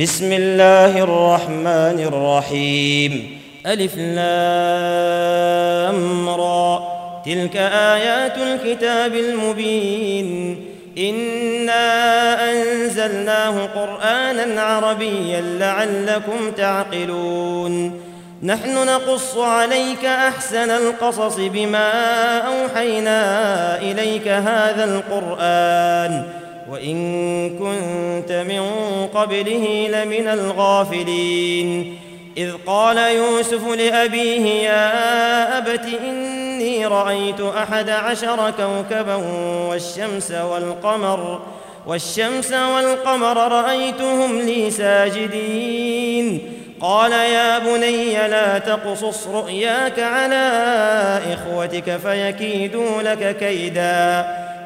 بسم الله الرحمن الرحيم ألف لام را تلك آيات الكتاب المبين إنا أنزلناه قرآنا عربيا لعلكم تعقلون نحن نقص عليك أحسن القصص بما أوحينا إليك هذا القرآن وإن كنت من قبله لمن الغافلين. إذ قال يوسف لأبيه يا أبت إني رأيت أحد عشر كوكبا والشمس والقمر والشمس والقمر رأيتهم لي ساجدين. قال يا بني لا تقصص رؤياك على إخوتك فيكيدوا لك كيدا.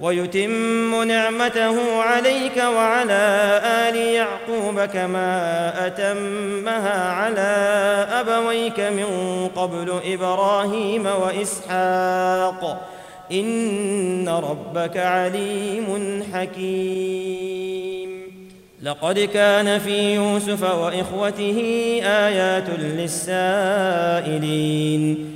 ويتم نعمته عليك وعلى آل يعقوب كما أتمها على أبويك من قبل إبراهيم وإسحاق. إن ربك عليم حكيم. لقد كان في يوسف وإخوته آيات للسائلين.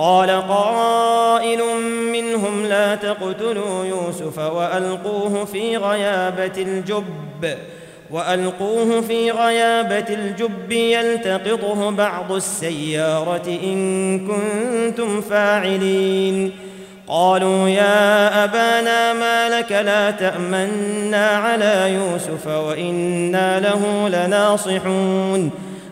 قال قائل منهم لا تقتلوا يوسف وألقوه في غيابة الجب وألقوه في غيابة الجب يلتقطه بعض السيارة إن كنتم فاعلين. قالوا يا أبانا ما لك لا تأمنا على يوسف وإنا له لناصحون.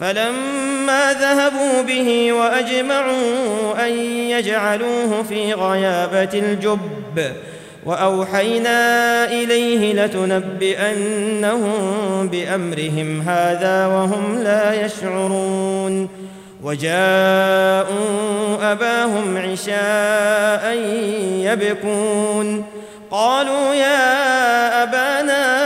فلما ذهبوا به وأجمعوا أن يجعلوه في غيابة الجب وأوحينا إليه لتنبئنهم بأمرهم هذا وهم لا يشعرون وجاءوا أباهم عشاء يبكون قالوا يا أبانا أنا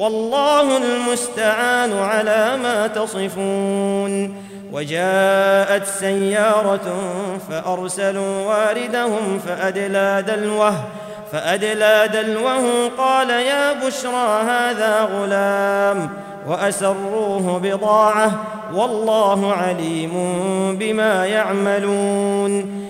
والله المستعان على ما تصفون. وجاءت سيارة فأرسلوا واردهم فأدلى دلوه فأدلى دلوه قال يا بشرى هذا غلام وأسروه بضاعة والله عليم بما يعملون.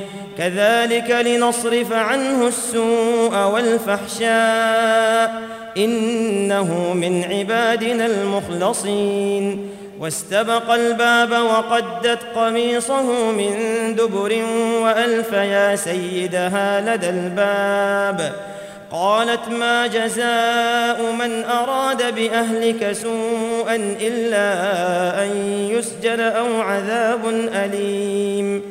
كذلك لنصرف عنه السوء والفحشاء إنه من عبادنا المخلصين. واستبق الباب وقدت قميصه من دبر وألف يا سيدها لدى الباب. قالت ما جزاء من أراد بأهلك سوءا إلا أن يسجن أو عذاب أليم.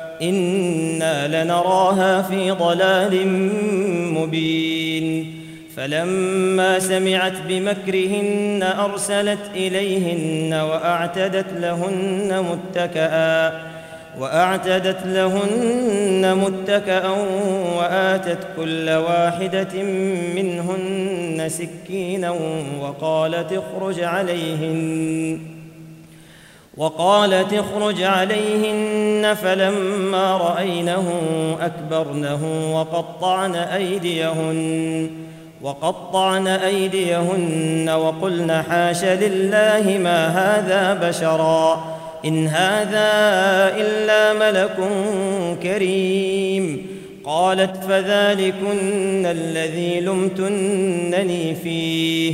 أنا لنراها في ضلال مبين. فلما سمعت بمكرهن ارسلت اليهن واعتدت لهن متكئا واعتدت لهن متكئا واتت كل واحدة منهن سكينا وقالت اخرج عليهن وقالت اخرج عليهن فلما رأينه أكبرنه وقطعن أيديهن وقطعن أيديهن وقلن حاش لله ما هذا بشرا إن هذا إلا ملك كريم. قالت فذلكن الذي لمتنني فيه.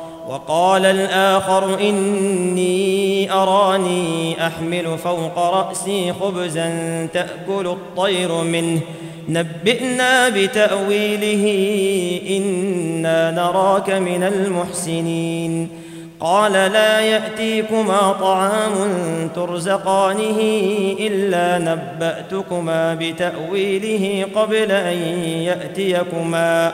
وقال الآخر إني أراني أحمل فوق رأسي خبزا تأكل الطير منه. نبئنا بتأويله إنا نراك من المحسنين. قال لا يأتيكما طعام ترزقانه إلا نبأتكما بتأويله قبل أن يأتيكما.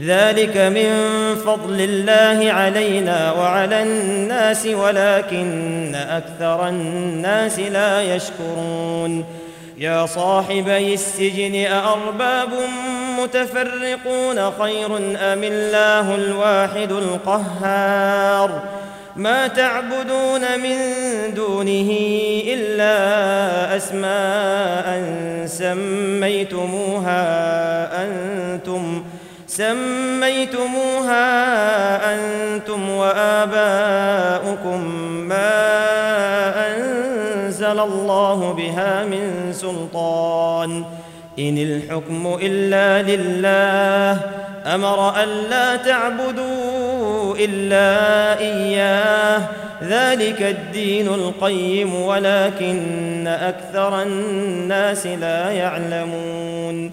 ذلك من فضل الله علينا وعلى الناس ولكن أكثر الناس لا يشكرون. يا صاحبي السجن أأرباب متفرقون خير أم الله الواحد القهار؟ ما تعبدون من دونه إلا أسماء سميتموها أنتم. سميتموها أنتم وآباؤكم ما أنزل الله بها من سلطان. إن الحكم إلا لله أمر ألا تعبدوا إلا إياه. ذلك الدين القيم ولكن أكثر الناس لا يعلمون.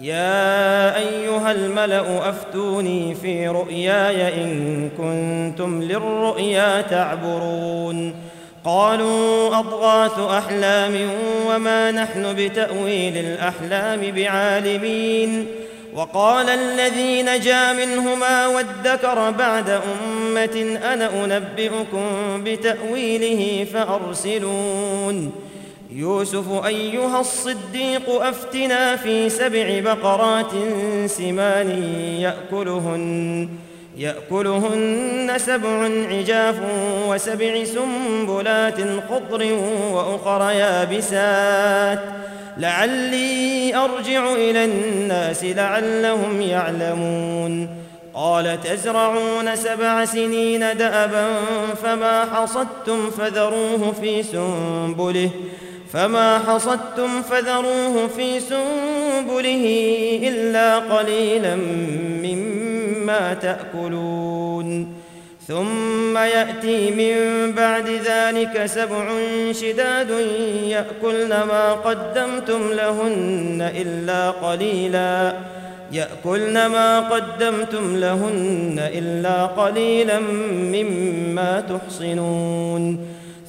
يا أيها الملأ أفتوني في رؤياي إن كنتم للرؤيا تعبرون. قالوا أضغاث أحلام وما نحن بتأويل الأحلام بعالمين. وقال الذي نجا منهما وادكر بعد أمة أنا أنبئكم بتأويله فأرسلون. يوسف أيها الصديق أفتنا في سبع بقرات سمان يأكلهن يأكلهن سبع عجاف وسبع سنبلات خضر وأخر يابسات. لعلي أرجع إلى الناس لعلهم يعلمون. قال تزرعون سبع سنين دأبا فما حصدتم فذروه في سنبله. فما حصدتم فذروه في سنبله إلا قليلا مما تأكلون. ثم يأتي من بعد ذلك سبع شداد يأكلن ما قدمتم لهن إلا قليلا. يأكلن ما قدمتم لهن إلا قليلا مما تحصنون.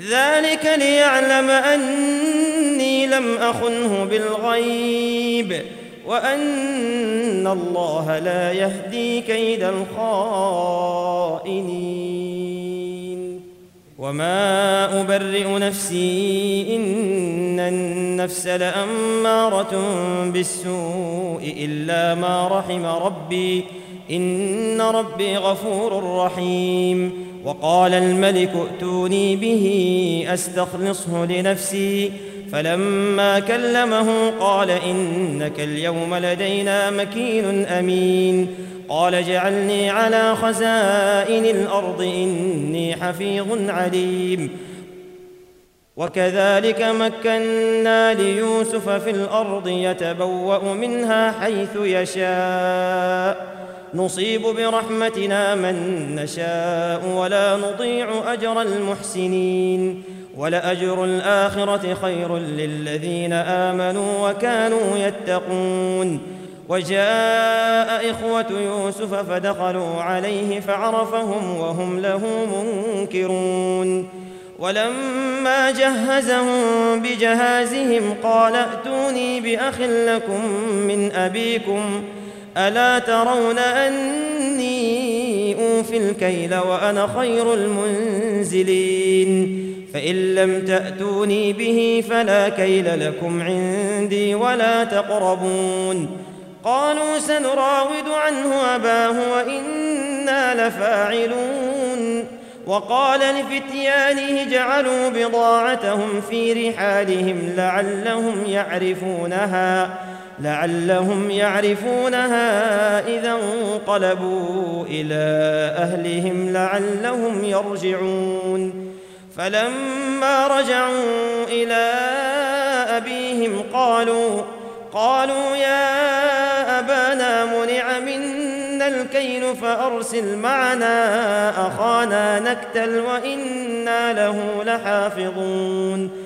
ذلك ليعلم أني لم أخنه بالغيب وأن الله لا يهدي كيد الخائنين. وما أبرئ نفسي إن النفس لأمارة بالسوء إلا ما رحم ربي إن ربي غفور رحيم. وقال الملك ائتوني به أستخلصه لنفسي. فلما كلمه قال إنك اليوم لدينا مكين أمين. قال اجعلني على خزائن الأرض إني حفيظ عليم. وكذلك مكنا ليوسف في الأرض يتبوأ منها حيث يشاء. نصيب برحمتنا من نشاء ولا نضيع أجر المحسنين ولأجر الآخرة خير للذين آمنوا وكانوا يتقون وجاء إخوة يوسف فدخلوا عليه فعرفهم وهم له منكرون ولما جهزهم بجهازهم قال ائتوني بأخ لكم من أبيكم ألا ترون أني أوفي الكيل وأنا خير المنزلين؟ فإن لم تأتوني به فلا كيل لكم عندي ولا تقربون. قالوا سنراود عنه أباه وإنا لفاعلون. وقال لفتيانه جعلوا بضاعتهم في رحالهم لعلهم يعرفونها. لعلهم يعرفونها إذا انقلبوا إلى أهلهم لعلهم يرجعون. فلما رجعوا إلى أبيهم قالوا قالوا يا أبانا منع منا الكيل فأرسل معنا أخانا نكتل وإنا له لحافظون.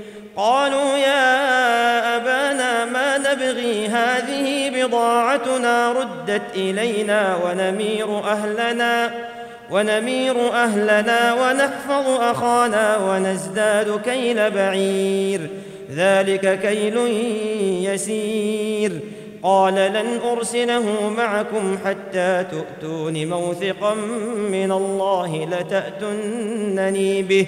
قالوا يا أبانا ما نبغي هذه بضاعتنا ردت إلينا ونمير أهلنا ونمير أهلنا ونحفظ أخانا ونزداد كيل بعير. ذلك كيل يسير. قال لن أرسله معكم حتى تؤتون موثقا من الله لتاتونني به.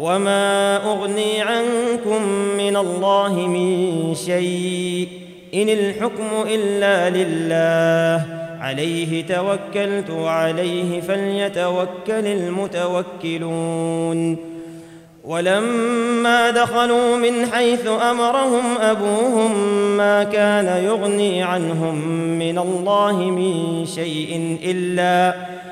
وما اغني عنكم من الله من شيء ان الحكم الا لله عليه توكلت وعليه فليتوكل المتوكلون ولما دخلوا من حيث امرهم ابوهم ما كان يغني عنهم من الله من شيء الا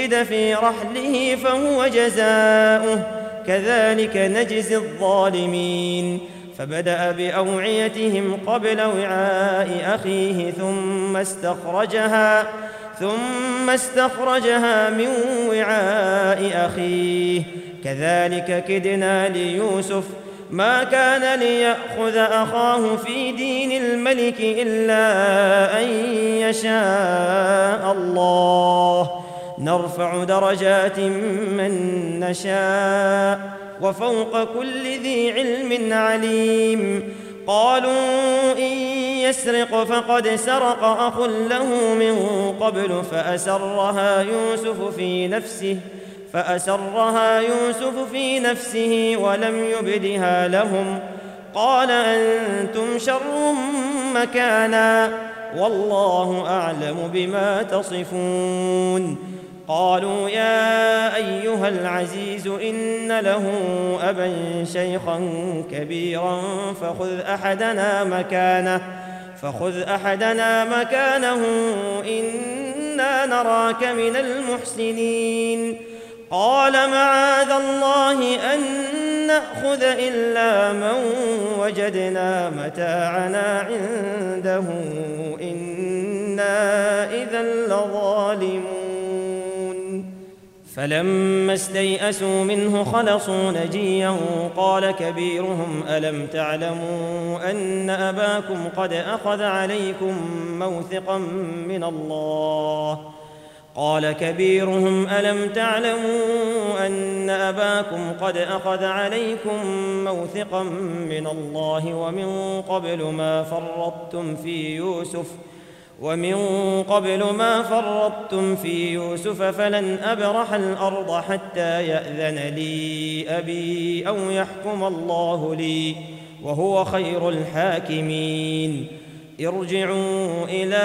وجد في رحله فهو جزاؤه. كذلك نجزي الظالمين. فبدأ بأوعيتهم قبل وعاء أخيه ثم استخرجها ثم استخرجها من وعاء أخيه. كذلك كدنا ليوسف ما كان ليأخذ أخاه في دين الملك إلا أن يشاء الله. نرفع درجات من نشاء وفوق كل ذي علم عليم. قالوا إن يسرق فقد سرق أخ له من قبل فأسرها يوسف في نفسه فأسرها يوسف في نفسه ولم يبدها لهم. قال أنتم شر مكانا والله أعلم بما تصفون. قالوا يا أيها العزيز إن له أبا شيخا كبيرا فخذ أحدنا مكانه فخذ أحدنا مكانه إنا نراك من المحسنين. قال معاذ الله أن نأخذ إلا من وجدنا متاعنا عنده إنا إذا لظالمون. فلما استيئسوا منه خلصوا نجيا قال كبيرهم ألم تعلموا أن أباكم قد أخذ عليكم موثقا من الله؟ قال كبيرهم ألم تعلموا أن أباكم قد أخذ عليكم موثقا من الله ومن قبل ما فرطتم في يوسف ۖ؟ ومن قبل ما فرطتم في يوسف فلن أبرح الأرض حتى يأذن لي أبي أو يحكم الله لي وهو خير الحاكمين. ارجعوا إلى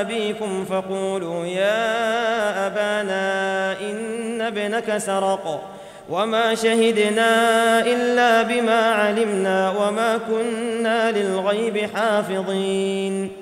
أبيكم فقولوا يا أبانا إن ابنك سرق وما شهدنا إلا بما علمنا وما كنا للغيب حافظين.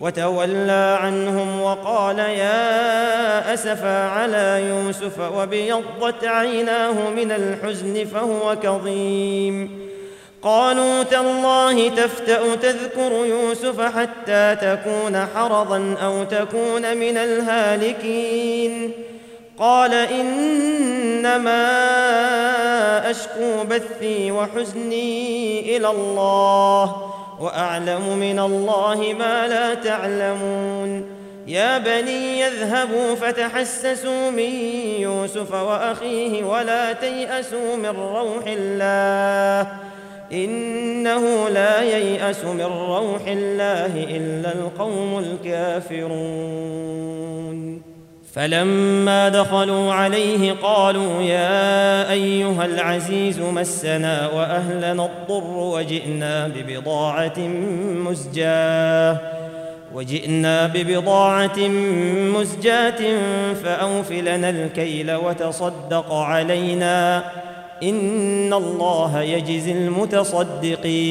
وتولى عنهم وقال يا أسفا على يوسف وابيضت عيناه من الحزن فهو كظيم. قالوا تالله تفتأ تذكر يوسف حتى تكون حرضا أو تكون من الهالكين. قال إنما أشكو بثي وحزني إلى الله. وأعلم من الله ما لا تعلمون. يا بني يذهبوا فتحسسوا من يوسف وأخيه ولا تيأسوا من روح الله. إنه لا ييأس من روح الله إلا القوم الكافرون. فلما دخلوا عليه قالوا يا أيها العزيز مسنا وأهلنا الضر وجئنا ببضاعة مزجاة وجئنا ببضاعة مزجاة فأوف لنا الكيل وتصدق علينا إن الله يجزي المتصدقين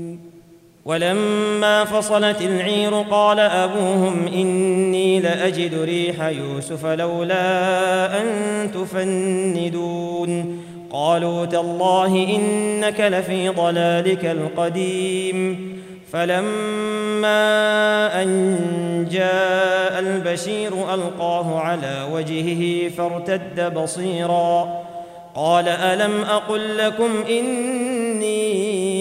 ولما فصلت العير قال أبوهم إني لأجد ريح يوسف لولا أن تفندون. قالوا تالله إنك لفي ضلالك القديم. فلما أن جاء البشير ألقاه على وجهه فارتد بصيرا. قال ألم أقل لكم اني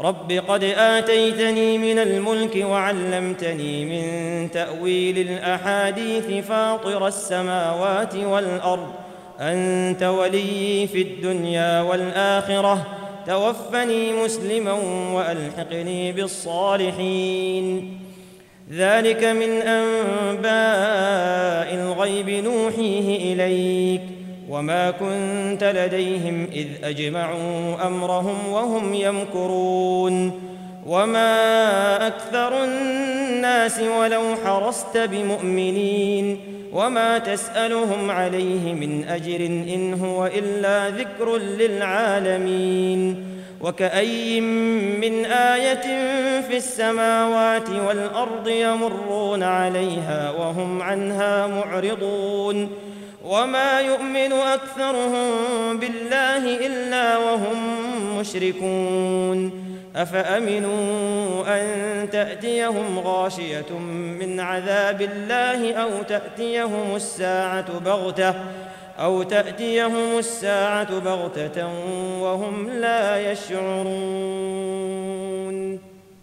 رب قد آتيتني من الملك وعلمتني من تأويل الأحاديث فاطر السماوات والأرض. أنت ولي في الدنيا والآخرة. توفني مسلما وألحقني بالصالحين. ذلك من أنباء الغيب نوحيه إليك. وما كنت لديهم اذ اجمعوا امرهم وهم يمكرون وما أكثر الناس ولو حرصت بمؤمنين وما تسالهم عليه من اجر ان هو الا ذكر للعالمين وكأي من آية في السماوات والأرض يمرون عليها وهم عنها معرضون وما يؤمن أكثرهم بالله إلا وهم مشركون أفأمنوا أن تأتيهم غاشية من عذاب الله أو تأتيهم الساعة بغتة أو تأتيهم الساعة بغتة وهم لا يشعرون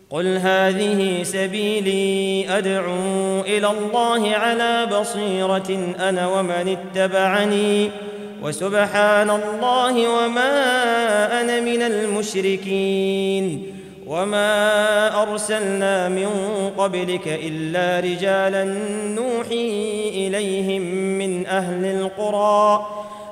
قل هذه سبيلي أدعو إلى الله على بصيرة أنا ومن اتبعني وسبحان الله وما أنا من المشركين وما أرسلنا من قبلك إلا رجالا نوحي إليهم من أهل القرى.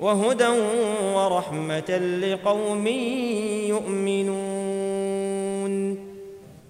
وهدى ورحمة لقوم يؤمنون.